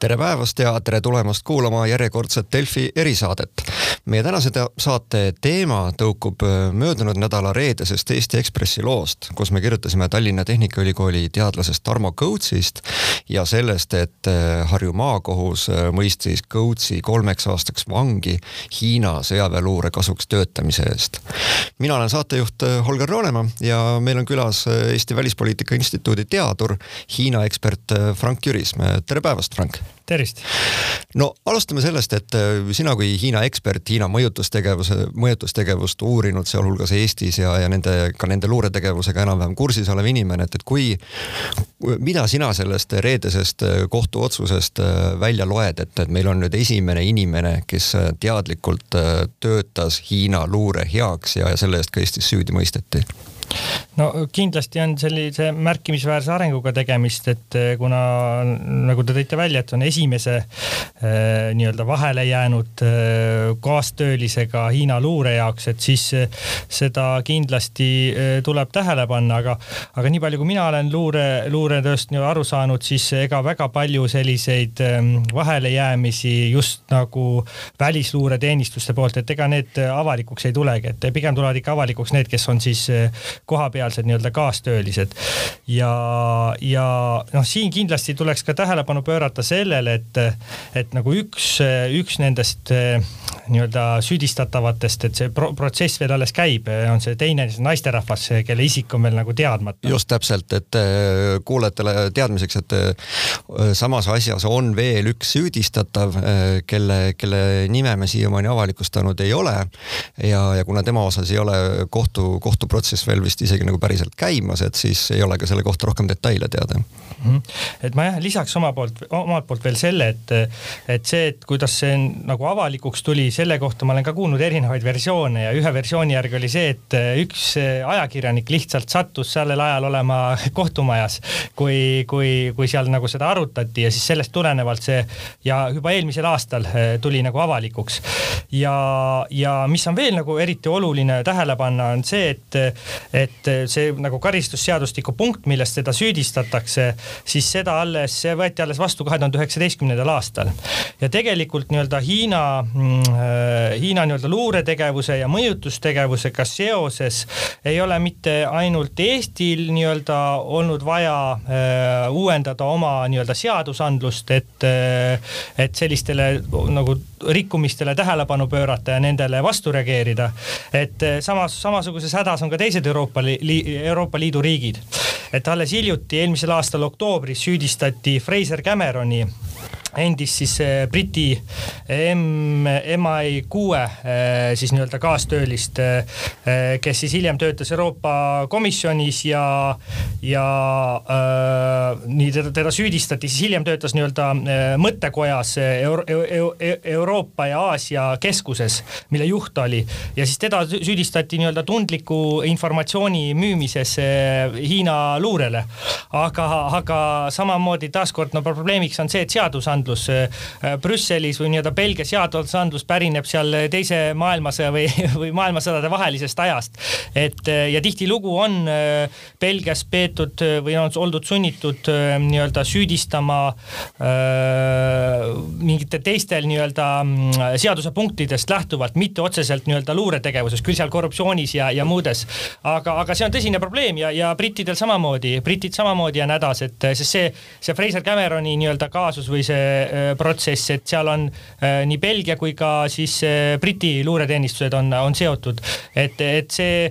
tere päevast ja tere tulemast kuulama järjekordset Delfi erisaadet. meie tänase saate teema tõukub äh, möödunud nädala reedesest Eesti Ekspressi loost, kus me kirjutasime Tallinna Tehnikaülikooli teadlasest Tarmo Kõutsist ja sellest, et äh, Harju maakohus äh, mõistis Kõutsi kolmeks aastaks vangi Hiina sõjaväeluure kasuks töötamise eest. mina olen saatejuht Holger Roonemaa ja meil on külas Eesti Välispoliitika Instituudi teadur, Hiina ekspert Frank Jürismäe. tere päevast, Frank! Tervist! no alustame sellest, et äh, sina kui Hiina ekspert, Hiina mõjutustegevuse, mõjutustegevust uurinud, sealhulgas Eestis ja, ja nende, ka nende luuretegevusega enam-vähem kursis olev inimene, et, et kui, mida sina sellest reedesest äh, kohtuotsusest äh, välja loed, et, et meil on nüüd esimene inimene, kes teadlikult töötas Hiina luure heaks ja, ja selle eest ka Eestis süüdi mõisteti? No kindlasti on sellise märkimisväärse arenguga tegemist, et eh, kuna nagu te tõite välja, et on esimese nii-öelda vahele jäänud äh, kaastöölisega Hiina luure jaoks, et siis äh, seda kindlasti tuleb tähele panna, aga, aga nii palju, kui mina olen luure, luuretööst aru saanud, siis ega väga palju selliseid ähm, vahelejäämisi just nagu välisluureteenistuste poolt, et ega need avalikuks ei tulegi, et pigem tulevad ikka avalikuks need, kes on siis kohapealsed nii-öelda kaastöölised. ja, ja noh, siin kindlasti tuleks ka tähelepanu pöörata sellele, et, et nagu üks, üks nendest nii-öelda süüdistatavatest, et see pro protsess veel alles käib, on see teine naisterahvas, kelle isik on veel nagu teadmata. just täpselt, et kuulajatele teadmiseks, et samas asjas on veel üks süüdistatav, kelle, kelle nime me siiamaani avalikustanud ei ole. ja, ja kuna tema osas ei ole kohtu, kohtuprotsess veel vist isegi nagu päriselt käimas, et siis ei ole ka selle kohta rohkem detaile teada mm. -hmm. et ma jah, lisaks oma poolt, omalt poolt veel selle, et, et see, et kuidas see nagu avalikuks tuli, selle kohta ma olen ka kuulnud erinevaid versioone ja ühe versiooni järgi oli see, et üks ajakirjanik lihtsalt sattus sellel ajal olema kohtumajas, kui, kui, kui seal nagu seda arutati ja siis sellest tulenevalt see ja juba eelmisel aastal tuli nagu avalikuks. ja, ja mis on veel nagu eriti oluline tähele panna, on see, et, et see nagu karistusseadustiku punkt, millest teda süüdistatakse, siis seda alles, see võeti alles vastu kahe tuhande üheksateistkümnendal aastal. Ja tegelikult nii-öelda Hiina, mm, Hiina nii-öelda luuretegevuse ja mõjutustegevusega seoses ei ole mitte ainult Eestil nii-öelda olnud vaja äh, uuendada oma nii-öelda seadusandlust, et, äh, et sellistele nagu rikkumistele tähelepanu pöörata ja nendele vastu reageerida. et äh, samas, samasuguses hädas on ka teised Euroopa Liidu, Euroopa Liidu riigid. et alles hiljuti, eelmisel aastal oktoobris süüdistati Fraser Cameroni endist siis äh, Briti M, MI kuue äh, siis nii-öelda kaastöölist, kes siis hiljem töötas Euroopa Komisjonis ja, ja äh, nii teda, teda süüdistati, siis hiljem töötas nii-öelda mõttekojas Euro, Euro, Euroopa ja Aasia keskuses, mille juht oli. ja siis teda süüdistati nii-öelda tundliku informatsiooni müümises Hiina luurele. aga, aga samamoodi taaskord no probleemiks on see, et seadusandlus seadusandlus äh, Brüsselis või nii-öelda Belgia seadusandlus pärineb seal teise maailmasõja või, või maailmasõdade vahelisest ajast. et äh, ja tihtilugu on äh, Belgias peetud või on oldud sunnitud nii-öelda süüdistama äh, mingite teistel nii-öelda mm, seadusepunktidest lähtuvalt, mitte otseselt nii-öelda luuretegevuses, küll seal korruptsioonis ja, ja muudes. aga, aga see on tõsine probleem ja, ja brittidel samamoodi, britid samamoodi on hädas, et sest see, see Fraser Cameroni nii-öelda kaasus või see protsess, et seal on äh, nii Belgia kui ka siis äh, Briti luureteenistused on, on seotud. et, et see,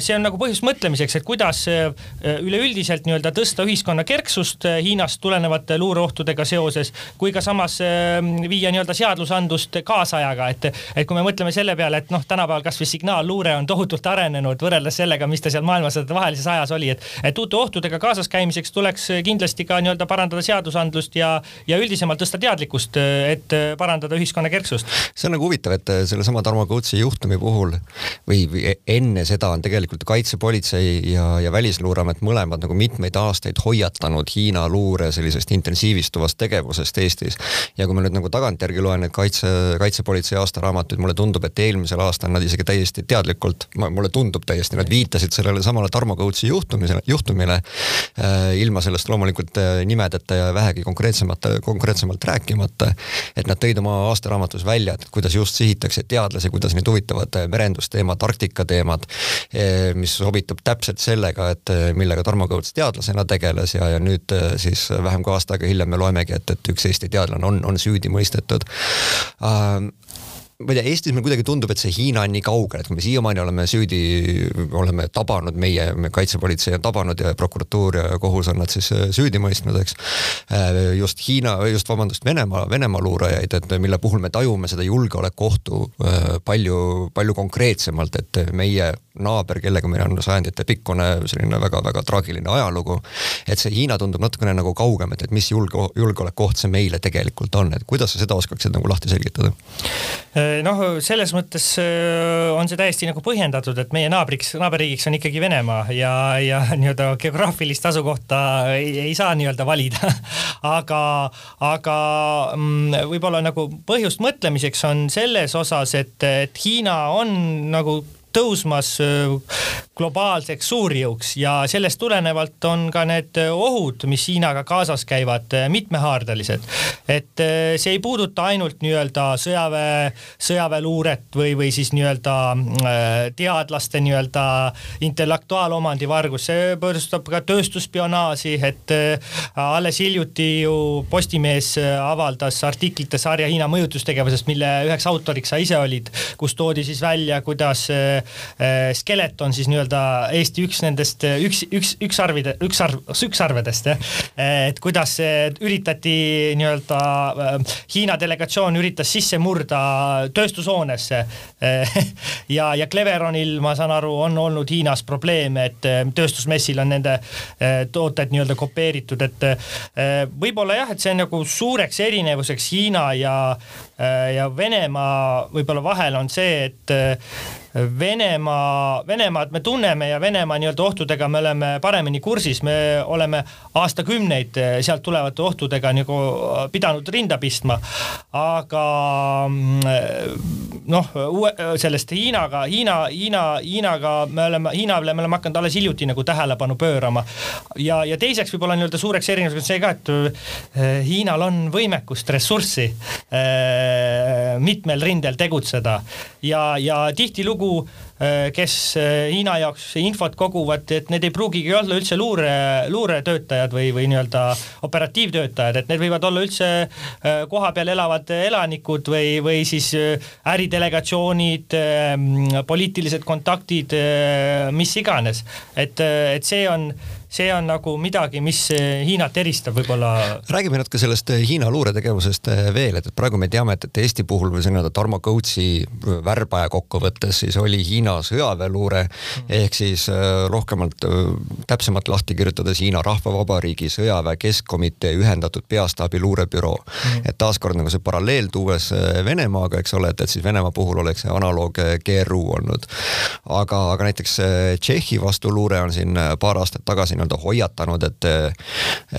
see on nagu põhjus mõtlemiseks, et kuidas üleüldiselt nii-öelda tõsta ühiskonna kerksust Hiinast tulenevate luureohtudega seoses, kui ka samas viia nii-öelda seadusandlust kaasajaga, et, et kui me mõtleme selle peale, et noh, tänapäeval kasvõi signaalluure on tohutult arenenud võrreldes sellega, mis ta seal maailmasõdade vahelises ajas oli, et, et uute ohtudega kaasas käimiseks tuleks kindlasti ka nii-öelda parandada seadusandlust ja, ja üldisemalt tõsta teadlikkust, et parandada ühiskonna kerksust. see on nagu huvitav, et sellesama Tarmo Kõutsi juhtumi puhul või, või enne seda on tegelikult kaitsepolitsei ja, ja Välisluureamet mõlemad nagu mitmeid aastaid hoiatanud Hiina luure sellisest intensiivistuvast tegevusest Eestis. ja kui ma nüüd nagu tagantjärgi loen neid kaitse, kaitsepolitsei aastaraamatuid, mulle tundub, et eelmisel aastal nad isegi täiesti teadlikult, mulle tundub täiesti, nad viitasid sellele samale Tarmo Kõutsi juhtumisele, juhtumile äh, ilma sellest loomulikult äh, nimedeta ja vähegi konkreetsemate, konkreetsemate konkreetsemalt rääkimata. et nad tõid oma aastaraamatus välja, et kuidas just sihitakse teadlasi, kuidas neid huvitavad merendusteemad, Arktika teemad, eh, mis sobitub täpselt sellega, et eh, millega Tarmo Kõuts teadlasena tegeles ja, ja nüüd eh, siis vähem kui aasta aega hiljem me loemegi, et, et üks Eesti teadlane on, on süüdi mõistetud uh, ma ei tea, Eestis mulle kuidagi tundub, et see Hiina on nii kaugel, et kui me siiamaani oleme süüdi, oleme tabanud meie, me kaitsepolitsei on tabanud ja prokuratuur ja kohus on nad siis äh, süüdi mõistnud, eks. Äh, just Hiina, just vabandust, Venemaa, Venemaa luurajaid, et mille puhul me tajume seda julgeolekuohtu äh, palju, palju konkreetsemalt, et meie naaber, kellega meil on sajandite pikkune selline väga-väga traagiline ajalugu. et see Hiina tundub natukene nagu kaugem, et, et mis julge, julgeolekuoht see meile tegelikult on, et kuidas sa seda oskaksid nagu lahti selgitada? Noh, selles mõttes äh, on see täiesti nagu põhjendatud, et meie naabriks, naaberriigiks on ikkagi Venemaa ja, ja nii-öelda geograafilist asukohta ei, ei saa nii-öelda valida. Aga, aga mm, võib-olla nagu põhjust mõtlemiseks on selles osas, et, et Hiina on nagu tõusmas äh, globaalseks suurjõuks ja sellest tulenevalt on ka need ohud, mis Hiinaga kaasas käivad, äh, mitmehaardelised. et äh, see ei puuduta ainult nii-öelda sõjaväe, sõjaväeluuret või, või siis nii-öelda teadlaste nii-öelda intellektuaalomandi vargus, see puudutab ka tööstusspionaaži, et alles hiljuti ju Postimees avaldas artiklite sarja Hiina mõjutustegevusest, mille üheks autoriks sa ise olid, kus toodi siis välja, kuidas Äh, skeleton siis nii-öelda Eesti üks nendest, äh, üks, üks, ükssarvide, ükssarv, ükssarvedest jah. Äh, et kuidas üritati nii-öelda, Hiina delegatsioon üritas sisse murda tööstushoonesse. ja, ja Cleveronil, ma saan aru, on olnud Hiinas probleeme, et tööstusmessil on nende tooted nii-öelda kopeeritud, et võib-olla jah, et see on nagu suureks erinevuseks Hiina ja, ja Venemaa võib-olla vahel on see, et Venemaa, Venemaad me tunneme ja Venemaa nii-öelda ohtudega me oleme paremini kursis, me oleme aastakümneid sealt tulevate ohtudega nagu pidanud rinda pistma. aga mm, noh, sellest Hiinaga, Hiina, Hiina, Hiinaga me oleme, Hiinale me oleme hakanud alles hiljuti nagu tähelepanu pöörama. ja, ja teiseks võib-olla nii-öelda suureks erinevuseks on see ka, et eh, Hiinal on võimekust, ressurssi eh, mitmel rindel tegutseda ja, ja tihtilugu lugu, äh, kes äh, Hiina jaoks infot koguvad, et need ei pruugigi olla üldse luure, luuretöötajad või, või nii-öelda operatiivtöötajad, et need võivad olla üldse äh, kohapeal elavad elanikud või, või siis äridelegatsioonid, poliitilised kontaktid, mis iganes. et, et see on see on nagu midagi, mis Hiinat eristab võib-olla. räägime natuke sellest Hiina luuretegevusest veel, et praegu me teame, et, et Eesti puhul või see nii-öelda Tarmo Kõutsi värbaja kokkuvõttes siis oli Hiina sõjaväeluure mm. ehk siis rohkemalt, täpsemalt lahti kirjutades Hiina Rahvavabariigi sõjaväe keskkomitee ühendatud peastaabi luurebüroo mm.. et taaskord nagu see paralleel tuues Venemaaga, eks ole, et, et siis Venemaa puhul oleks see analoog GRU olnud. aga, aga näiteks Tšehhi vastuluure on siin paar aastat tagasi nii-öelda hoiatanud, et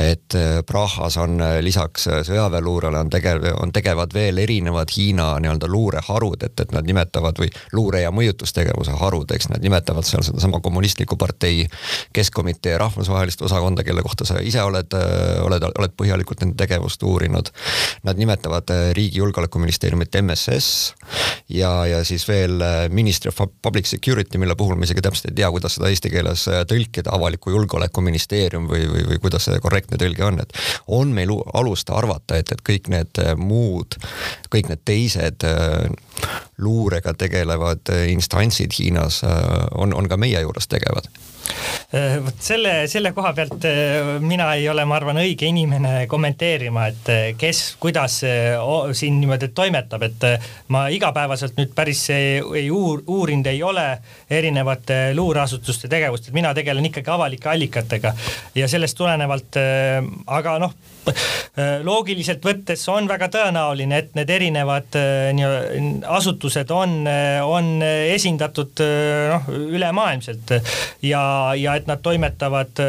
et Prahas on lisaks sõjaväeluurele on tegev, on tegevad veel erinevad Hiina nii-öelda luureharud, et, et nad nimetavad või luure- ja mõjutustegevuse harud, eks nad nimetavad seal sedasama kommunistliku partei keskkomitee rahvusvahelist osakonda, kelle kohta sa ise oled, oled, oled põhjalikult nende tegevust uurinud. Nad nimetavad riigi julgeolekuministeeriumit MSS ja, ja siis veel Ministry of Public Security, mille puhul ma isegi täpselt ei tea, kuidas seda eesti keeles tõlkida, avaliku julgeoleku julgeolekuministeerium või, või, või kuidas see korrektne tõlge on, et on meil alust arvata, et, et kõik need äh, muud, kõik need teised äh, luurega tegelevad äh, instantsid Hiinas on, on ka meie juures tegevad. Äh, vot selle, selle koha pealt äh, mina ei ole, ma arvan, õige inimene kommenteerima, et äh, kes, kuidas siin niimoodi toimetab, et ma igapäevaselt nüüd päris ei uur, uurinud ei ole erinevate luureasutuste tegevust, et mina tegelen ikkagi avalike allikatega. Ja sellest tulenevalt, aga noh Äh, loogiliselt võttes on väga tõenäoline, et need erinevad äh, asutused on, äh, on esindatud noh, ülemaailmselt. Ja, ja et nad toimetavad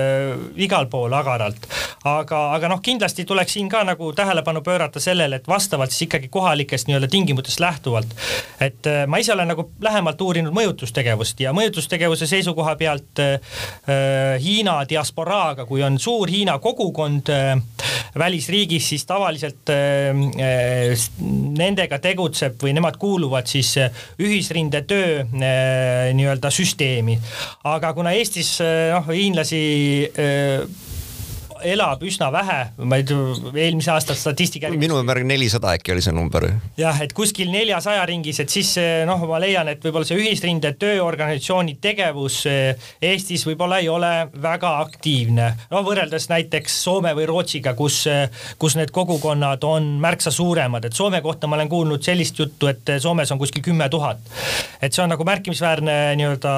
igal pool agaralt. aga, aga noh, kindlasti tuleks siin ka nagu tähelepanu pöörata sellele, et vastavalt siis ikkagi kohalikest nii-öelda tingimustest lähtuvalt. et ma ise olen nagu lähemalt uurinud mõjutustegevust ja mõjutustegevuse seisukoha pealt Hiina diasporaaga, kui on suur Hiina kogukond välisriigis, siis tavaliselt nendega tegutseb või nemad kuuluvad siis ühisrinde töö nii-öelda süsteemi. aga kuna Eestis noh, hiinlasi elab üsna vähe, ma ei tea, eelmise aasta statistika. minu märg nelisada äkki oli see number. jah, et kuskil neljasaja ringis, et siis noh, ma leian, et võib-olla see ühisrinde tööorganisatsiooni tegevus eh, Eestis võib-olla ei ole väga aktiivne. no võrreldes näiteks Soome või Rootsiga, kus, eh, kus need kogukonnad on märksa suuremad, et Soome kohta ma olen kuulnud sellist juttu, et Soomes on kuskil kümme tuhat. et see on nagu märkimisväärne nii-öelda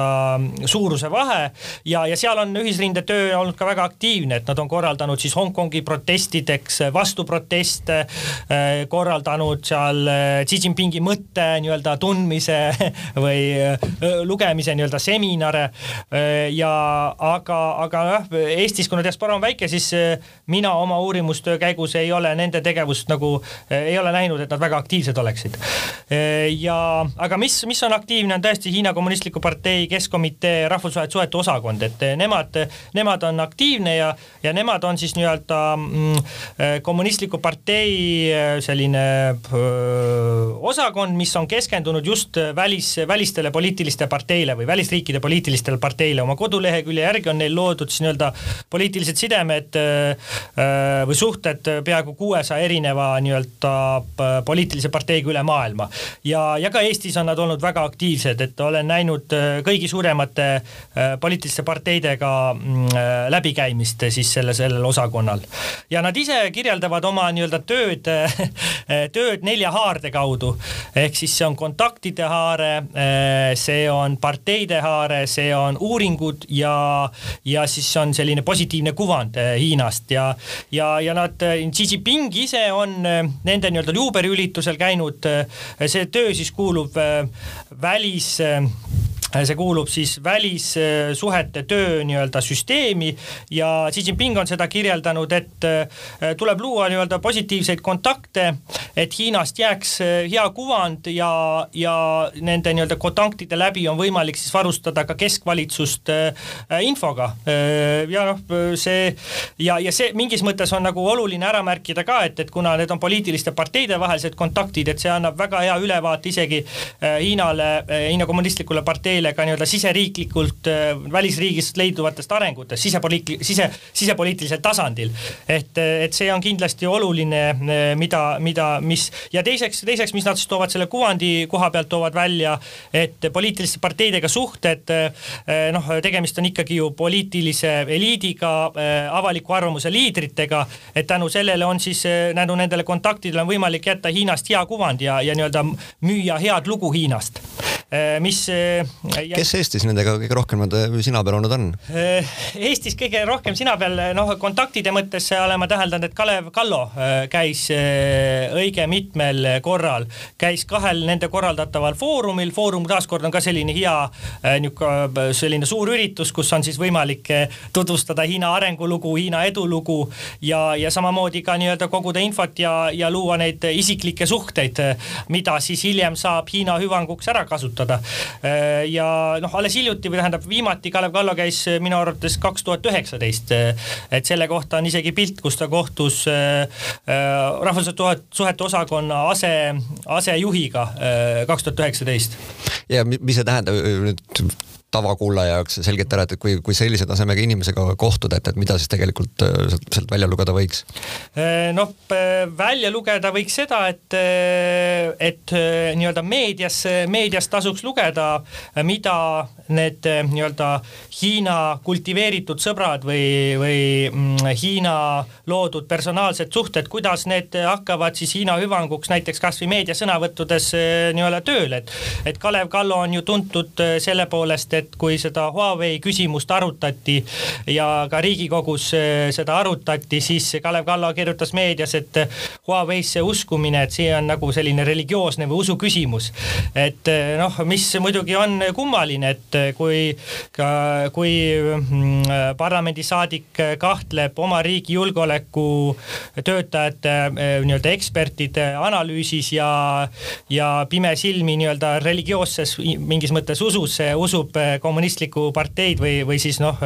suuruse vahe ja, ja seal on ühisrinde töö olnud ka väga aktiivne, et nad on korraldanud korraldanud siis Hongkongi protestideks vastuproteste, äh, korraldanud seal äh, Xi Jinpingi mõtte nii-öelda tundmise või lugemise nii-öelda seminare. ja aga, aga jah, Eestis, kuna diaspora on väike, siis mina oma uurimustöö käigus ei ole nende tegevust nagu, ei ole näinud, et nad väga aktiivsed oleksid. ja, aga mis, mis on aktiivne, on tõesti Hiina Kommunistliku Partei Keskkomitee rahvusvaheliste suhete osakond, et nemad, nemad on aktiivne ja, ja nemad on siis nii-öelda mm, äh, kommunistliku partei äh, selline öö, osakond, mis on keskendunud just välis, välistele poliitiliste parteile või välisriikide poliitilistele parteile. oma kodulehekülje järgi on neil loodud siis nii-öelda poliitilised sidemed või suhted peaaegu kuuesaja erineva nii-öelda poliitilise parteiga üle maailma. ja, ja ka Eestis on nad olnud väga aktiivsed, et olen näinud kõigi suuremate poliitiliste parteidega mm, läbikäimist siis selle, selle sellel osakonnal. ja nad ise kirjeldavad oma nii-öelda tööd, tööd nelja haarde kaudu. ehk siis see on kontaktide haare, see on parteide haare, see on uuringud ja, ja siis on selline positiivne kuvand Hiinast ja, ja, ja nad, Xi Jinping ise on nende nii-öelda juuberiüritusel käinud. see töö siis kuulub välis see kuulub siis välissuhete töö nii-öelda süsteemi ja Xi Jinping on seda kirjeldanud, et äh, tuleb luua nii-öelda positiivseid kontakte, et Hiinast jääks äh, hea kuvand ja, ja nende nii-öelda kontaktide läbi on võimalik siis varustada ka keskvalitsust äh, infoga. ja noh, see ja, ja see mingis mõttes on nagu oluline ära märkida ka, et, et kuna need on poliitiliste parteide vahelised kontaktid, et see annab väga hea ülevaate isegi Hiinale, Hiina kommunistlikule parteile meile ka nii-öelda siseriiklikult äh, välisriigist leiduvatest arengutest sisepoliit-, sise, sisepoliitilisel tasandil. et, et see on kindlasti oluline, äh, mida, mida, mis ja teiseks, teiseks, mis nad siis toovad selle kuvandi koha pealt toovad välja, et poliitiliste parteidega suhted, äh, noh, tegemist on ikkagi ju poliitilise eliidiga, avaliku arvamuse liidritega, et tänu sellele on siis, tänu nendele kontaktidele on võimalik jätta Hiinast hea kuvand ja, ja nii-öelda müüa head lugu Hiinast mis ja... kes Eestis nendega kõige rohkem sina peal olnud on? Äh, Eestis kõige rohkem sina peal, noh, kontaktide mõttes olen ma täheldanud, et Kalev Kallo äh, käis äh, õige mitmel korral, käis kahel nende korraldataval foorumil, Foorum taaskord on ka selline hea niisugune selline suur üritus, kus on siis võimalik tutvustada Hiina arengulugu, Hiina edulugu ja, ja samamoodi ka nii-öelda koguda infot ja, ja luua neid isiklikke suhteid, mida siis hiljem saab Hiina hüvanguks ära kasutada ja ja noh, alles hiljuti või tähendab viimati Kalev Kallo käis eh, minu arvates kaks tuhat üheksateist. Eh, et selle kohta on isegi pilt, kus ta kohtus äh, rahvusvaheliste suhete osakonna ase, asejuhiga kaks tuhat üheksateist. ja mis see tähendab nüüd tavakuulaja jaoks selgelt ära, et kui, kui sellise tasemega inimesega kohtuda, et, et mida siis tegelikult äh, sealt, sealt välja lugeda võiks? Äh, noh, välja lugeda võiks seda, et, äh, et nii-öelda meedias, meedias tasuks lugeda, mida need nii-öelda Hiina kultiveeritud sõbrad või, või mm, Hiina loodud personaalsed suhted, kuidas need hakkavad siis Hiina hüvanguks näiteks kasvõi meediasõnavõttudes nii-öelda tööle, et, et Kalev Kallo on ju tuntud selle poolest, et kui seda Huawei küsimust arutati ja ka Riigikogus eh, seda arutati, siis Kalev Kallo kirjutas meedias, et Huawei'sse uskumine, et see on nagu selline religioosne või usu küsimus. et eh, noh, mis muidugi on kummaline, et, et kui ka, kui mm, parlamendisaadik kahtleb oma riigi julgeoleku töötajate nii-öelda ekspertide analüüsis ja, ja pimesilmi nii-öelda religioosses mingis mõttes usus, usub kommunistlikku parteid või, või siis noh,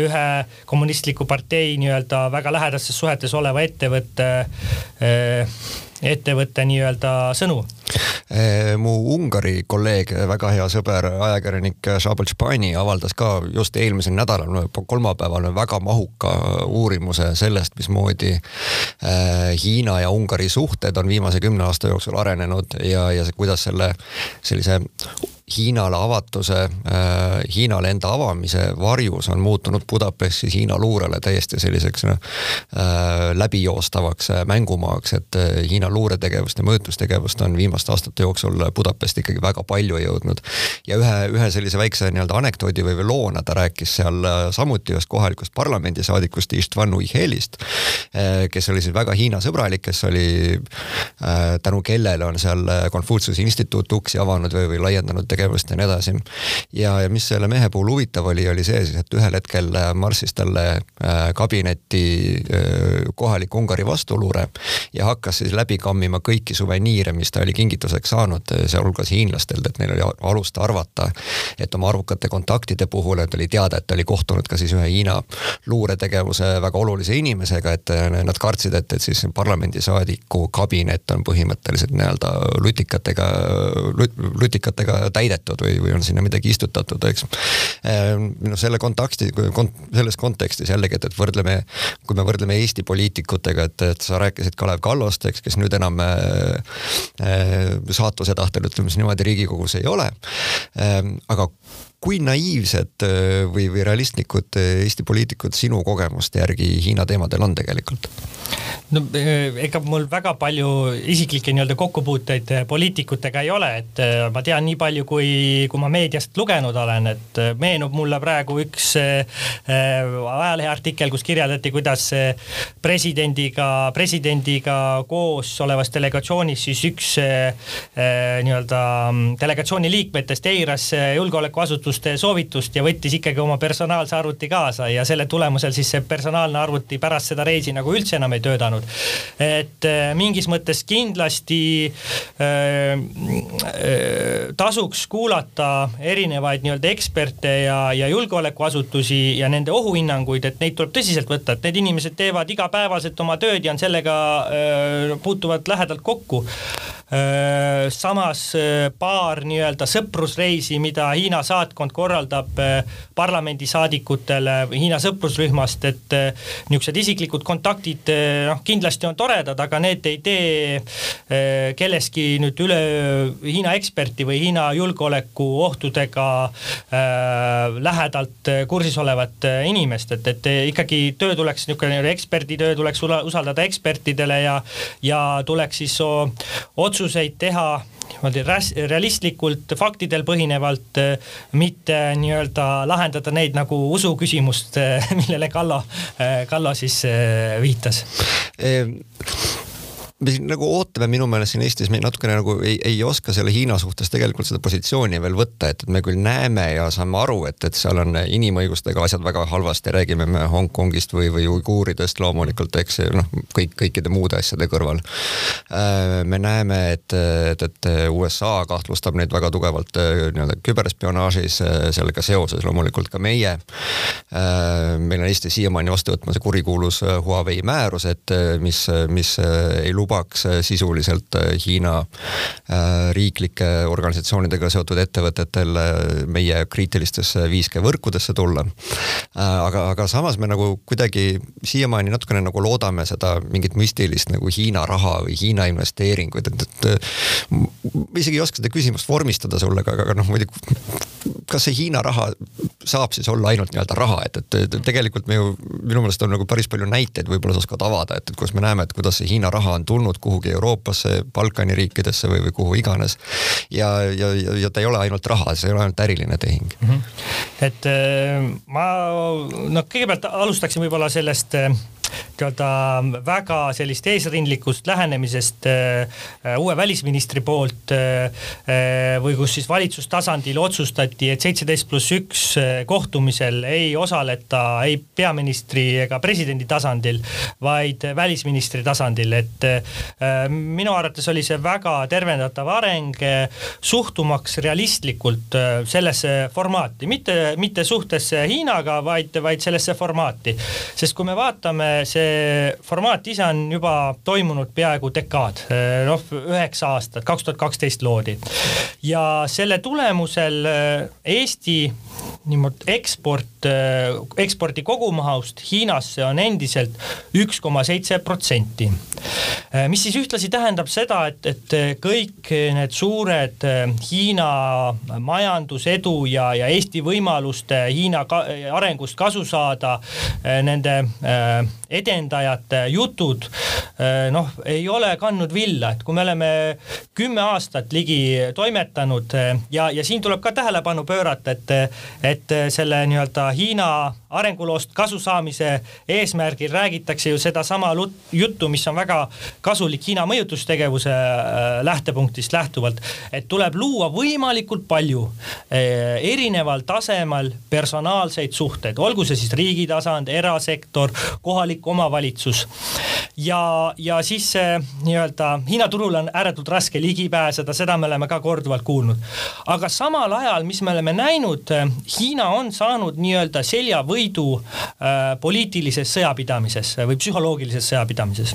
ühe kommunistliku partei nii-öelda väga lähedastes suhetes oleva ettevõtte ettevõtte nii-öelda sõnu? Eh, mu Ungari kolleeg, väga hea sõber, ajakirjanik Šabel Špani avaldas ka just eelmisel nädalal, kolmapäeval väga mahuka uurimuse sellest, mismoodi eh, Hiina ja Ungari suhted on viimase kümne aasta jooksul arenenud ja, ja kuidas selle sellise Hiinale avatuse äh,, Hiinale enda avamise varjus on muutunud Budapestis Hiina luurele täiesti selliseks noh äh, läbijoostavaks äh, mängumaaks, et Hiina luuretegevust ja mõjutustegevust on viimaste aastate jooksul Budapest ikkagi väga palju jõudnud. ja ühe, ühe sellise väikse nii-öelda anekdoodi või, või loona ta rääkis seal samuti ühest kohalikust parlamendisaadikust Istvan Uihelist kes oli siis väga Hiina sõbralik, kes oli tänu kellele on seal Konfutsiuse instituut uksi avanud või, või laiendanud tegevust ja nii edasi. ja, ja mis selle mehe puhul huvitav oli, oli see siis, et ühel hetkel äh, marssis talle äh, kabinetti äh, kohalik Ungari vastuluure ja hakkas siis läbi kammima kõiki suveniire, mis ta oli kingituseks saanud, sealhulgas hiinlastelt, et neil oli alust arvata, et oma arvukate kontaktide puhul, et oli teada, et ta oli kohtunud ka siis ühe Hiina luuretegevuse väga olulise inimesega, et nad kartsid, et, et siis parlamendisaadiku kabinet on põhimõtteliselt nii-öelda lutikatega lut,, lutikatega täis täidetud või, või on sinna midagi istutatud, eks. Ehm, noh, selle kontakti, selles kontekstis jällegi, et, et võrdleme, kui me võrdleme Eesti poliitikutega, et, et sa rääkisid Kalev Kallost, eks, kes nüüd enam äh, saatuse tahtel ütleme siis niimoodi Riigikogus ei ole äh,. aga kui naiivsed või, või realistlikud Eesti poliitikud sinu kogemuste järgi Hiina teemadel on tegelikult? no eh, ega mul väga palju isiklikke nii-öelda kokkupuuteid poliitikutega ei ole, et ma tean nii palju, kui, kui ma meediast lugenud olen, et meenub mulle praegu üks ajaleheartikkel, kus kirjeldati, kuidas presidendiga, presidendiga koos olevas delegatsioonis siis üks nii-öelda mm, delegatsiooni liikmetest eiras julgeolekuasutuste soovitust ja võttis ikkagi oma personaalse arvuti kaasa ja selle tulemusel siis see personaalne arvuti pärast seda reisi nagu üldse enam ei töötanud et äh, mingis mõttes kindlasti äh, äh, tasuks kuulata erinevaid nii-öelda eksperte ja, ja julgeolekuasutusi ja nende ohuhinnanguid, et neid tuleb tõsiselt võtta, et need inimesed teevad igapäevaselt oma tööd ja on sellega äh,, puutuvad lähedalt kokku. Samas äh, paar nii-öelda sõprusreisi, mida Hiina saatkond korraldab parlamendisaadikutele Hiina sõprusrühmast, et niisugused isiklikud kontaktid noh, kindlasti on toredad, aga need ei tee kelleski nüüd üleöö Hiina eksperti või Hiina julgeolekuohtudega äh, lähedalt kursis olevat inimest, et, et ikkagi töö tuleks niisugune eksperditöö tuleks usaldada ekspertidele ja, ja tuleks siis otsuseid teha niimoodi realistlikult, faktidel põhinevalt, mitte nii-öelda lahendada neid nagu usuküsimust, millele Kallo, Kallo siis viitas me siin nagu ootame minu meelest siin Eestis, me natukene nagu ei, ei oska selle Hiina suhtes tegelikult seda positsiooni veel võtta, et, me küll näeme ja saame aru, et, et seal on inimõigustega asjad väga halvasti, räägime me Hongkongist või, või uiguuridest loomulikult, eks noh, kõik, kõikide muude asjade kõrval. Äh, me näeme, et, et, et USA kahtlustab neid väga tugevalt äh, nii-öelda küberspionaažis, äh, sellega seoses loomulikult ka meie. meil on Eesti siiamaani vastu võtmas kurikuulus Huawei määrus, et mis, mis ei luba lubaks äh, sisuliselt äh, Hiina äh, riiklike organisatsioonidega seotud ettevõtetel meie kriitilistesse 5G võrkudesse tulla. aga, aga samas me nagu kuidagi siiamaani natukene nagu loodame seda mingit müstilist nagu Hiina raha või Hiina investeeringuid, et, et ma isegi ei oska seda küsimust vormistada sulle, aga, aga noh, muidugi kas see Hiina raha saab siis olla ainult nii-öelda raha, et, et tegelikult me ju minu meelest on nagu päris palju näiteid, võib-olla sa oskad avada, et, kus me näeme, et kuidas see Hiina raha on tulnud kuhugi Euroopasse, Balkani riikidesse või, või kuhu iganes. ja, ja, ja, ja ta ei ole ainult raha, see ei ole ainult äriline tehing mm. -hmm. et äh, ma noh, kõigepealt alustaksin võib-olla sellest äh, nii-öelda väga sellist eesrindlikust lähenemisest uue välisministri poolt või kus siis valitsustasandil otsustati, et seitseteist pluss üks kohtumisel ei osaleta ei peaministri ega presidendi tasandil, vaid välisministri tasandil, et minu arvates oli see väga tervendatav areng, suhtumaks realistlikult sellesse formaati, mitte, mitte suhtesse Hiinaga, vaid, vaid sellesse formaati. sest kui me vaatame, see formaat ise on juba toimunud peaaegu dekaad, noh üheksa aastat, kaks tuhat kaksteist loodi. ja selle tulemusel eh, Eesti niimoodi eksport, eh, ekspordi kogumahust Hiinasse on endiselt üks koma seitse protsenti. Eh, mis siis ühtlasi tähendab seda, et, et kõik need suured Hiina majandusedu ja, ja Eesti võimaluste Hiina ka, arengust kasu saada, nende edendajate jutud noh, ei ole kandnud villa, et kui me oleme kümme aastat ligi toimetanud ja, ja siin tuleb ka tähelepanu pöörata, et, et selle nii-öelda Hiina arenguloost kasu saamise eesmärgil räägitakse ju sedasama juttu, mis on väga kasulik Hiina mõjutustegevuse äh, lähtepunktist lähtuvalt, et tuleb luua võimalikult palju äh, erineval tasemel personaalseid suhteid, olgu see siis riigi tasand, erasektor, kohalik omavalitsus. ja, ja siis see nii-öelda Hiina turul on ääretult raske ligi pääseda, seda me oleme ka korduvalt kuulnud. aga samal ajal, mis me oleme näinud, Hiina on saanud nii-öelda seljavõidu võidu äh, poliitilises sõjapidamises või psühholoogilises sõjapidamises.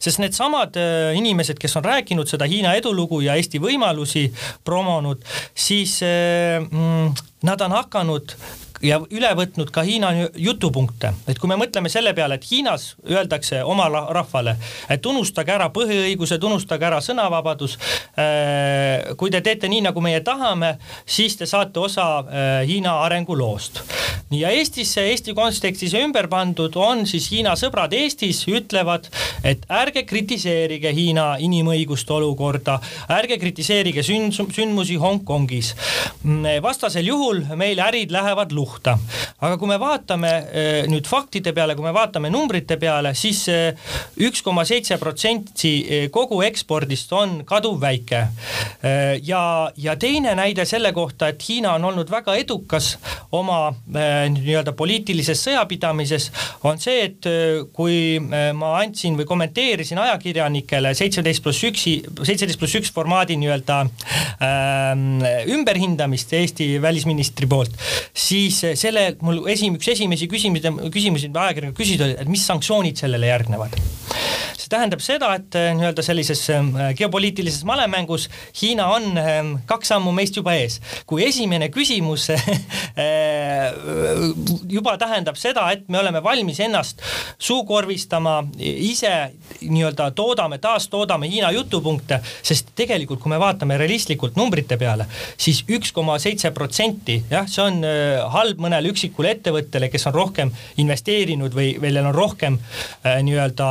Sest needsamad äh, inimesed, kes on rääkinud seda Hiina edulugu ja Eesti võimalusi promonud, siis äh, mm, nad on hakanud ja üle võtnud ka Hiina jutupunkte, et kui me mõtleme selle peale, et Hiinas öeldakse oma rahvale, et unustage ära põhiõigused, unustage ära sõnavabadus. Äh, kui te teete nii, nagu meie tahame, siis te saate osa äh, Hiina arenguloost. ja Eestisse, Eesti kontekstis ümber pandud on siis Hiina sõbrad Eestis ütlevad, et ärge kritiseerige Hiina inimõiguste olukorda, ärge kritiseerige sündmusi Hongkongis. Mm, vastasel juhul meil ärid lähevad luhtu kohta. aga kui me vaatame eh, nüüd faktide peale, kui me vaatame numbrite peale, siis eh, üks koma seitse protsenti eh, kogu ekspordist on kaduvväike. ja, ja teine näide selle kohta, et Hiina on olnud väga edukas oma nii-öelda poliitilises sõjapidamises, on see, et kui ma andsin või kommenteerisin ajakirjanikele seitseteist pluss üksi, seitseteist pluss üks formaadi nii-öelda äh, ümberhindamist Eesti välisministri poolt, siis siis selle mul esim-, üks esimesi küsimusi, küsimusi ajakirjanikud küsisid, oli, et mis sanktsioonid sellele järgnevad see tähendab seda, et äh, nii-öelda sellises ähm, geopoliitilises malemängus Hiina on ähm, kaks sammu meist juba ees. kui esimene küsimus äh, juba tähendab seda, et me oleme valmis ennast suukorvistama, ise nii-öelda toodame, taastoodame Hiina jutupunkte, sest tegelikult, kui me vaatame realistlikult numbrite peale, siis üks koma seitse protsenti, jah, see on äh, halb mõnele üksikule ettevõttele, kes on rohkem investeerinud või, või neil on rohkem nii-öelda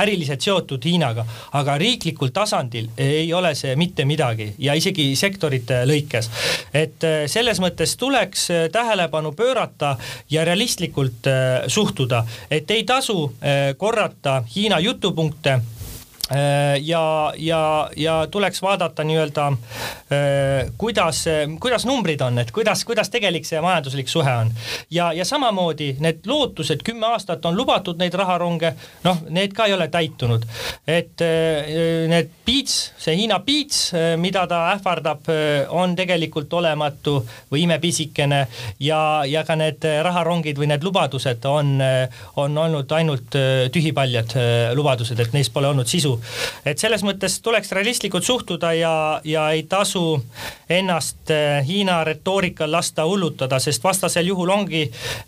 ärilisi oluliselt seotud Hiinaga, aga riiklikul tasandil ei ole see mitte midagi ja isegi sektorite lõikes. et äh, selles mõttes tuleks äh, tähelepanu pöörata ja realistlikult äh, suhtuda, et ei tasu korrata Hiina jutupunkte ja, ja, ja tuleks vaadata nii-öelda äh, kuidas, kuidas numbrid on, et kuidas, kuidas tegelik see majanduslik suhe on. ja, ja samamoodi need lootused, kümme aastat on lubatud neid raharonge, noh, need ka ei ole täitunud. et äh, need piits, see Hiina piits, mida ta ähvardab, on tegelikult olematu või imepisikene ja, ja ka need raharongid või need lubadused on, on olnud ainult tühipaljad lubadused, et neis pole olnud sisu et selles mõttes tuleks realistlikult suhtuda ja, ja ei tasu ennast eh, Hiina retoorikal lasta hullutada, sest vastasel juhul ongi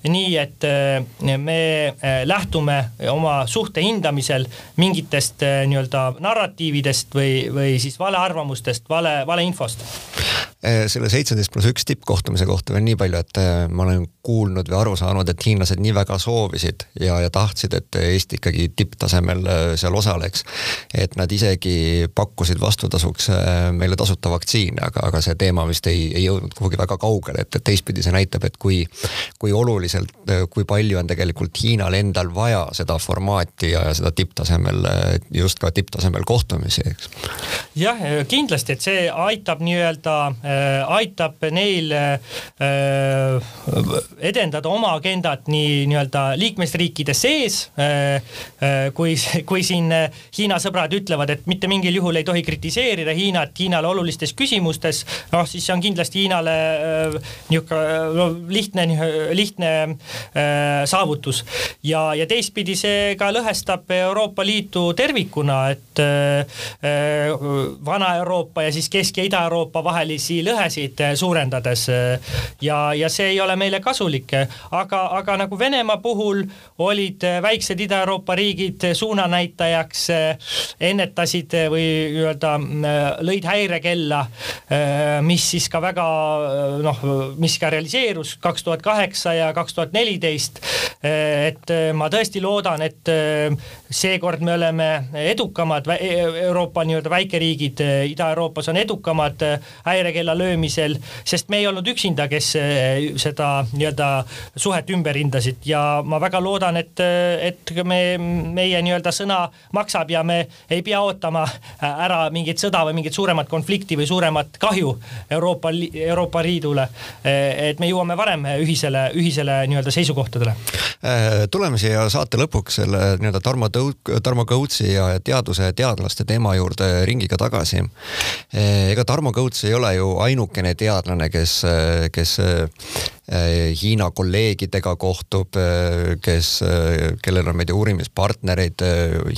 nii, et eh, me eh, lähtume oma suhte hindamisel mingitest nii-öelda narratiividest või, või siis valearvamustest, vale, valeinfost selle seitseteist pluss üks tippkohtumise kohta veel nii palju, et ma olen kuulnud või aru saanud, et hiinlased nii väga soovisid ja, ja tahtsid, et Eesti ikkagi tipptasemel äh, seal osaleks. et nad isegi pakkusid vastutasuks meile tasuta vaktsiine, aga, aga see teema vist ei, ei jõudnud kuhugi väga kaugele, et, et teistpidi see näitab, et kui, kui oluliselt, kui palju on tegelikult Hiinal endal vaja seda formaati ja, ja seda tipptasemel, just ka tipptasemel kohtumisi, eks. jah, kindlasti, et see aitab nii-öelda aitab neil äh, edendada oma agendat nii nii-öelda liikmesriikide sees äh,. äh kui, kui siin Hiina sõbrad ütlevad, et mitte mingil juhul ei tohi kritiseerida Hiinat Hiinale olulistes küsimustes, noh siis see on kindlasti Hiinale äh, niisugune lihtne, lihtne äh, saavutus. ja, ja teistpidi see ka lõhestab Euroopa Liitu tervikuna, et Vana-Euroopa ja siis Kesk- ja Ida-Euroopa vahelisi lõhesid suurendades ja, ja see ei ole meile kasulik, aga, aga nagu Venemaa puhul olid väiksed Ida-Euroopa riigid suunanäitajaks, ennetasid või nii-öelda lõid häirekella, mis siis ka väga noh, mis ka realiseerus kaks tuhat kaheksa ja kaks tuhat neliteist. et ma tõesti loodan, et seekord me oleme edukamad, Euroopa nii-öelda väikeriigid Ida-Euroopas on edukamad häirekella löömisel, sest me ei olnud üksinda, kes seda nii-öelda suhet ümber hindasid ja ma väga loodan, et, et me, meie nii-öelda sõna maksab ja me ei pea ootama ära mingit sõda või mingit suuremat konflikti või suuremat kahju Euroopa, Euroopa Liidule. et me jõuame varem ühisele, ühisele nii-öelda seisukohtadele. tuleme siia saate lõpuks selle nii-öelda Tarmo Tõu-, Tarmo Kõutsi ja teaduse teadlaste teema juurde ringiga tagasi. ega Tarmo Kõuts ei ole ju ainukene teadlane, kes, kes Äh, Hiina kolleegidega kohtub, äh, kes, äh, kellel on, ma ei tea, uurimispartnereid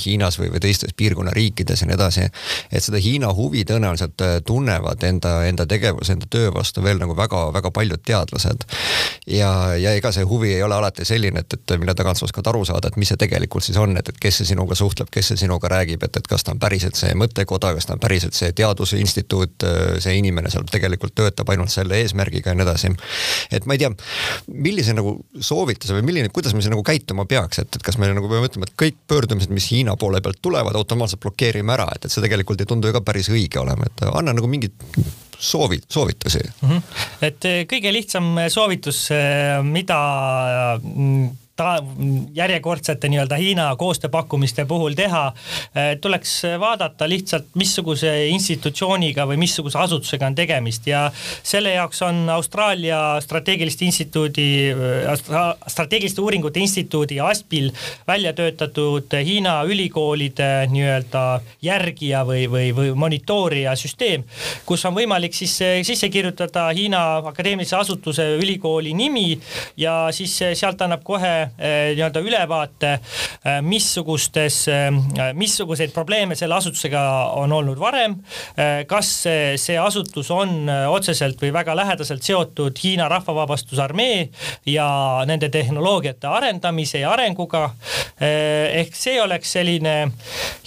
Hiinas või, või teistes piirkonna riikides ja nii edasi. et seda Hiina huvi tõenäoliselt tunnevad enda, enda tegevuse, enda töö vastu veel nagu väga-väga paljud teadlased. ja, ja ega see huvi ei ole alati selline, et, et mille tagant sa oskad aru saada, et mis see tegelikult siis on, et, et kes see sinuga suhtleb, kes see sinuga räägib, et, et kas ta on päriselt see mõttekoda, kas ta on päriselt see teadusinstituut, see inimene seal tegelikult töötab ainult selle eesmärgiga ja nii edasi. et ma ei tea, millise nagu soovituse või milline, kuidas me siin nagu käituma peaks, et, et kas me nagu peame ütlema, et kõik pöördumised, mis Hiina poole pealt tulevad, automaatselt blokeerime ära, et, et see tegelikult ei tundu ju ka päris õige olema, et anna nagu mingid soovi, soovitusi mm. -hmm. et kõige lihtsam soovitus, mida ta järjekordsete nii-öelda Hiina koostööpakkumiste puhul teha, eh, tuleks vaadata lihtsalt, missuguse institutsiooniga või missuguse asutusega on tegemist ja selle jaoks on Austraalia strateegiliste instituudi, eh, strateegiliste uuringute instituudi ASPIL välja töötatud Hiina ülikoolide nii-öelda järgija või, või, või monitoorija süsteem, kus on võimalik siis eh, sisse kirjutada Hiina akadeemilise asutuse ülikooli nimi ja siis sealt annab kohe nii-öelda ülevaate, eh, missugustes, eh, missuguseid probleeme selle asutusega on olnud varem. kas see asutus on otseselt või väga lähedaselt seotud Hiina Rahvavabastusarmee ja nende tehnoloogiate arendamise ja arenguga. ehk see oleks selline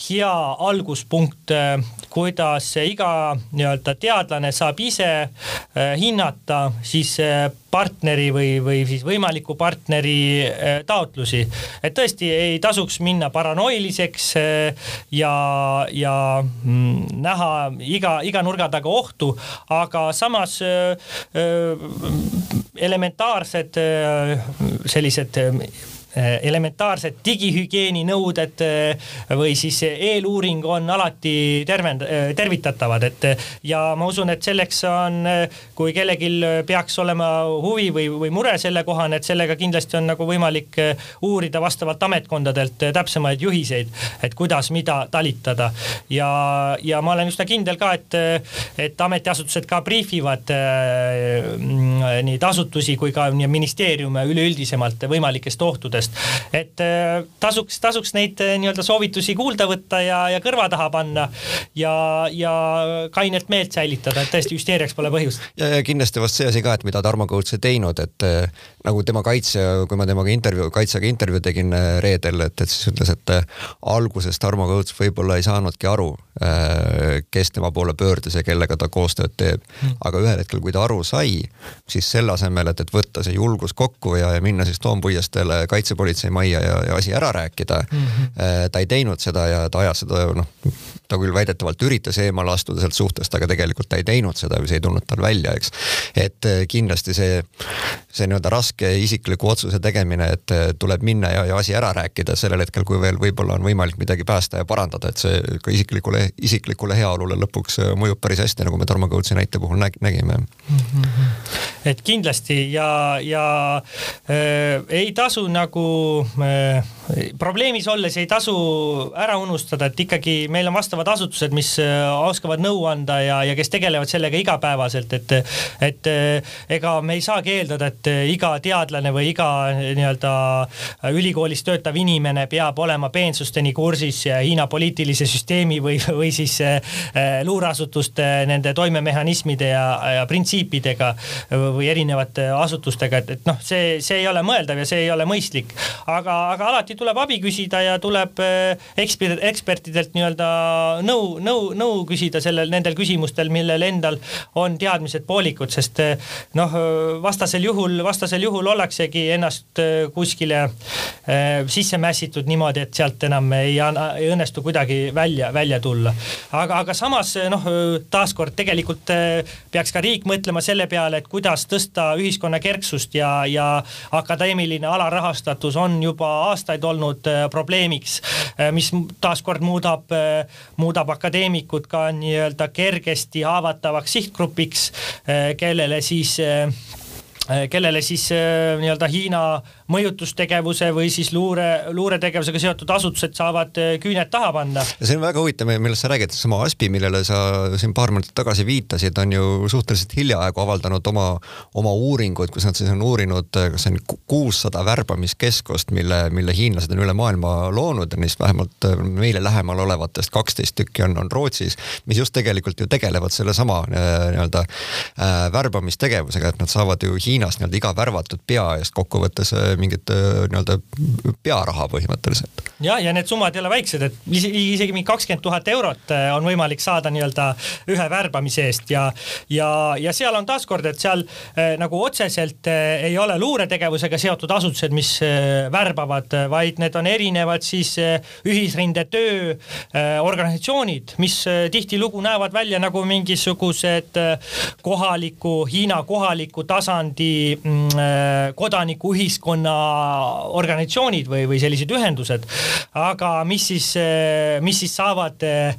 hea alguspunkt, kuidas iga nii-öelda teadlane saab ise hinnata siis partneri või, või siis võimaliku partneri äh, taotlusi. et tõesti ei tasuks minna paranoiliseks äh, ja, ja mm, näha iga, iga nurga taga ohtu, aga samas äh, elementaarsed sellised elementaarsed digihügieeni nõuded eh, või siis eeluuring on alati tervend-, eh, tervitatavad, et ja ma usun, et selleks on, kui kellelgi peaks olema huvi või, või mure sellekohane, et sellega kindlasti on nagu võimalik uurida vastavalt ametkondadelt täpsemaid juhiseid, et kuidas, mida talitada. ja, ja ma olen üsna kindel ka, et, et ametiasutused ka briifivad nii asutusi kui ka ministeeriume üleüldisemalt võimalikest ohtudest sellest. et äh, tasuks, tasuks neid äh, nii-öelda soovitusi kuulda võtta ja, ja kõrva taha panna ja, ja kainet meelt säilitada, et tõesti hüsteeriaks pole põhjust. ja, ja kindlasti vast see asi ka, et mida Tarmo Kõuts teinud, et äh, nagu tema kaitsja, kui ma temaga intervjuu, kaitsjaga intervjuu tegin reedel, et, et siis ütles, et alguses Tarmo Kõuts võib-olla ei saanudki aru, kes tema poole pöördus ja kellega ta koostööd teeb. Hmm. aga ühel hetkel, kui ta aru sai, siis selle asemel, et, et võtta see julgus kokku ja, ja minna siis Toompuiesteele kaitsepolitsei majja ja, ja asi ära rääkida mm, -hmm. ta ei teinud seda ja ta ajas seda noh, ta küll väidetavalt üritas eemale astuda sealt suhtest, aga tegelikult ta ei teinud seda või see ei tulnud tal välja, eks. et kindlasti see, see nii-öelda raske isikliku otsuse tegemine, et tuleb minna ja, ja asi ära rääkida sellel hetkel, kui veel võib-olla on võimalik midagi päästa ja parandada, et see ka isiklikule, isiklikule heaolule lõpuks mõjub päris hästi, nagu me Tarmo Kõutsi näite puhul nägime mm. -hmm. Et kindlasti ja, ja äh, ei tasu nagu äh, probleemis olles ei tasu ära unustada, et ikkagi meil on vastavad asutused, mis äh, oskavad nõu anda ja, ja kes tegelevad sellega igapäevaselt, et, et äh, ega me ei saagi eeldada, et äh, iga teadlane või iga nii-öelda ülikoolis töötav inimene peab olema peensusteni kursis Hiina poliitilise süsteemi või, või siis luureasutuste nende toimemehhanismide ja, ja printsiipidega või erinevate asutustega, et, et noh, see, see ei ole mõeldav ja see ei ole mõistlik. aga, aga alati tuleb abi küsida ja tuleb eh, ekspert, ekspertidelt nii-öelda nõu, nõu, nõu küsida sellel, nendel küsimustel, millel endal on teadmised poolikud, sest eh, noh, vastasel juhul, vastasel juhul ollaksegi ennast eh, kuskile sisse mässitud niimoodi, et sealt enam ei, ei õnnestu kuidagi välja, välja tulla. aga, aga samas noh, taaskord tegelikult peaks ka riik mõtlema selle peale, et kuidas tõsta ühiskonna kerksust ja, ja akadeemiline alarahastatus on juba aastaid olnud äh, probleemiks, äh, mis taaskord muudab, äh, muudab akadeemikud ka nii-öelda kergesti haavatavaks sihtgrupiks, kellele siis kellele siis nii-öelda Hiina mõjutustegevuse või siis luure, luuretegevusega seotud asutused saavad eh, küüned taha panna. see on väga huvitav, millest sa räägid, seesama ASPI, millele sa siin paar minutit tagasi viitasid, on ju suhteliselt hiljaaegu avaldanud oma, oma uuringuid, kus nad siis on uurinud, kas see on kuussada värbamiskeskust, mille, mille hiinlased on üle maailma loonud ja neist vähemalt meile lähemal olevatest kaksteist tükki on, on Rootsis, mis just tegelikult ju tegelevad sellesama nii-öelda äh, värbamistegevusega, et nad saavad ju Hiinast nii-öelda iga värvatud pea eest kokkuvõttes mingit äh, nii-öelda pearaha põhimõtteliselt. ja, ja need summad ei ole väiksed, et isegi mingi kakskümmend tuhat eurot äh, on võimalik saada nii-öelda ühe värbamise eest ja, ja, ja seal on taaskord, et seal äh, nagu otseselt ei ole luuretegevusega seotud asutused, mis värbavad, vaid need on erinevad siis ühisrinde töö organisatsioonid, mis tihtilugu näevad välja nagu mingisugused kohaliku, Hiina kohaliku tasandi mm, kodanikuühiskonna organisatsioonid või, või sellised ühendused. aga mis siis, mis siis saavad eh,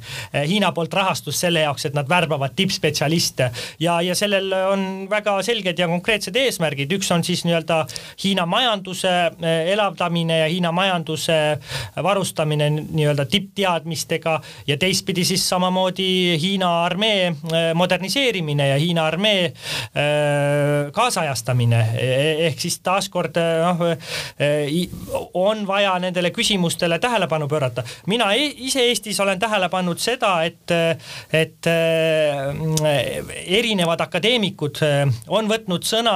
Hiina poolt rahastust selle jaoks, et nad värbavad tippspetsialiste? Ja, ja sellel on väga selged ja konkreetsed eesmärgid, üks on siis nii-öelda Hiina majanduse elavdamine ja Hiina majanduse varustamine nii-öelda tippteadmistega. Ja teistpidi siis samamoodi Hiina armee moderniseerimine ja Hiina armee kaasajastamine e-, e-, ehk siis taaskord noh, on vaja nendele küsimustele tähelepanu pöörata. mina e-, ise Eestis olen tähele pannud seda, et, et erinevad akadeemikud on võtnud sõna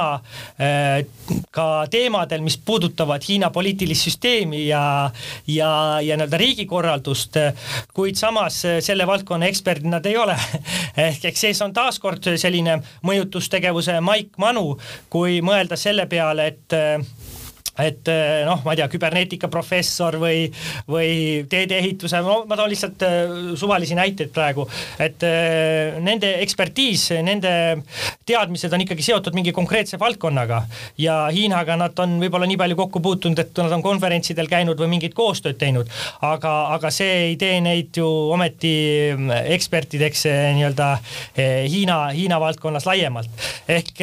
ka teemadel, mis puudutavad Hiina poliitilist süsteemi ja, ja, ja nii-öelda riigikorraldust, kuid samas selle valdkonna eksperdid nad ei ole. ehk eks sees on taaskord selline mõjutustegevuse maik manu, kui mõelda selle peale, et et eh, noh, ma ei tea, küberneetika professor või, või teedeehituse, no ma toon lihtsalt eh, suvalisi näiteid praegu, et eh, nende ekspertiis, nende teadmised on ikkagi seotud mingi konkreetse valdkonnaga ja Hiinaga nad on võib-olla nii palju kokku puutunud, et nad on konverentsidel käinud või mingit koostööd teinud, aga, aga see ei tee neid ju ometi ekspertideks nii-öelda Hiina, Hiina valdkonnas laiemalt. ehk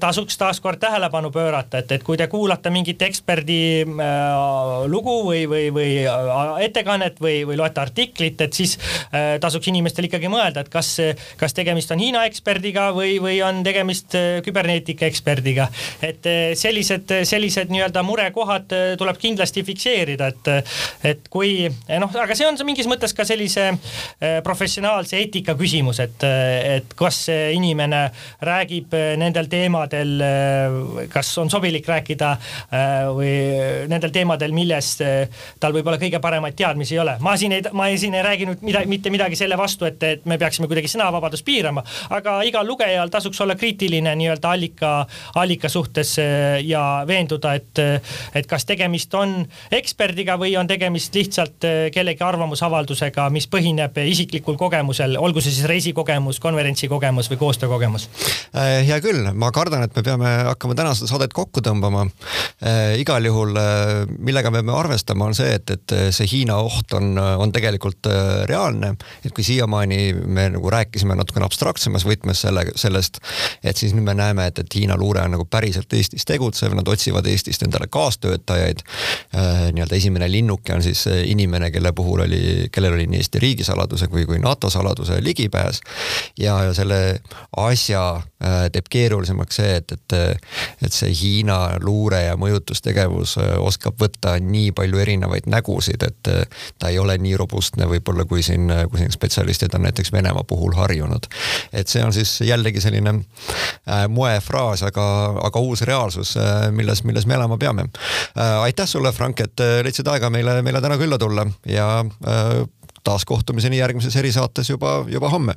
tasuks taaskord tähelepanu pöörata, et, et kui te kuulate mingit eksperti, eksperdi äh, lugu või, või, või äh, ettekannet või, või loete artiklit, et siis äh, tasuks inimestel ikkagi mõelda, et kas, kas tegemist on Hiina eksperdiga või, või on tegemist küberneetika eksperdiga. et sellised, sellised nii-öelda murekohad tuleb kindlasti fikseerida, et, et kui noh, aga see on mingis mõttes ka sellise professionaalse eetika küsimus, et, et kas inimene räägib nendel teemadel, kas on sobilik rääkida või nendel teemadel, millest tal võib-olla kõige paremaid teadmisi ei ole. ma siin ei, ma ei, siin ei rääginud midagi, mitte midagi selle vastu, et, et me peaksime kuidagi sõnavabadust piirama, aga igal lugejal tasuks olla kriitiline nii-öelda allika, allika suhtes ja veenduda, et, et kas tegemist on eksperdiga või on tegemist lihtsalt kellegi arvamusavaldusega, mis põhineb isiklikul kogemusel, olgu see siis reisikogemus, konverentsikogemus või koostöökogemus. hea küll, ma kardan, et me peame hakkama täna seda saadet kokku tõmbama. Äh, igal juhul, äh, millega me peame arvestama, on see, et, et see Hiina oht on, on tegelikult äh, reaalne. et kui siiamaani me nagu rääkisime natukene abstraktsemas võtmes selle, sellest, et siis nüüd me näeme, et, et Hiina luure on nagu päriselt Eestis tegutsev, nad otsivad Eestist endale kaastöötajaid. nii-öelda esimene linnuke on siis inimene, kelle puhul oli, kellel oli nii Eesti riigisaladuse kui, kui NATO saladuse ligipääs. ja, ja selle asja teeb keerulisemaks see, et, et, et see Hiina luure ja mõjutustegevus äh, oskab võtta nii palju erinevaid nägusid, et äh, ta ei ole nii robustne võib-olla, kui siin, kui siin spetsialistid on näiteks Venemaa puhul harjunud. et see on siis jällegi selline äh, moefraas, aga, aga uus reaalsus, milles, milles me elama peame. aitäh sulle, Frank, et leidsid aega meile, meile täna külla tulla ja taas kohtumiseni järgmises erisaates juba, juba homme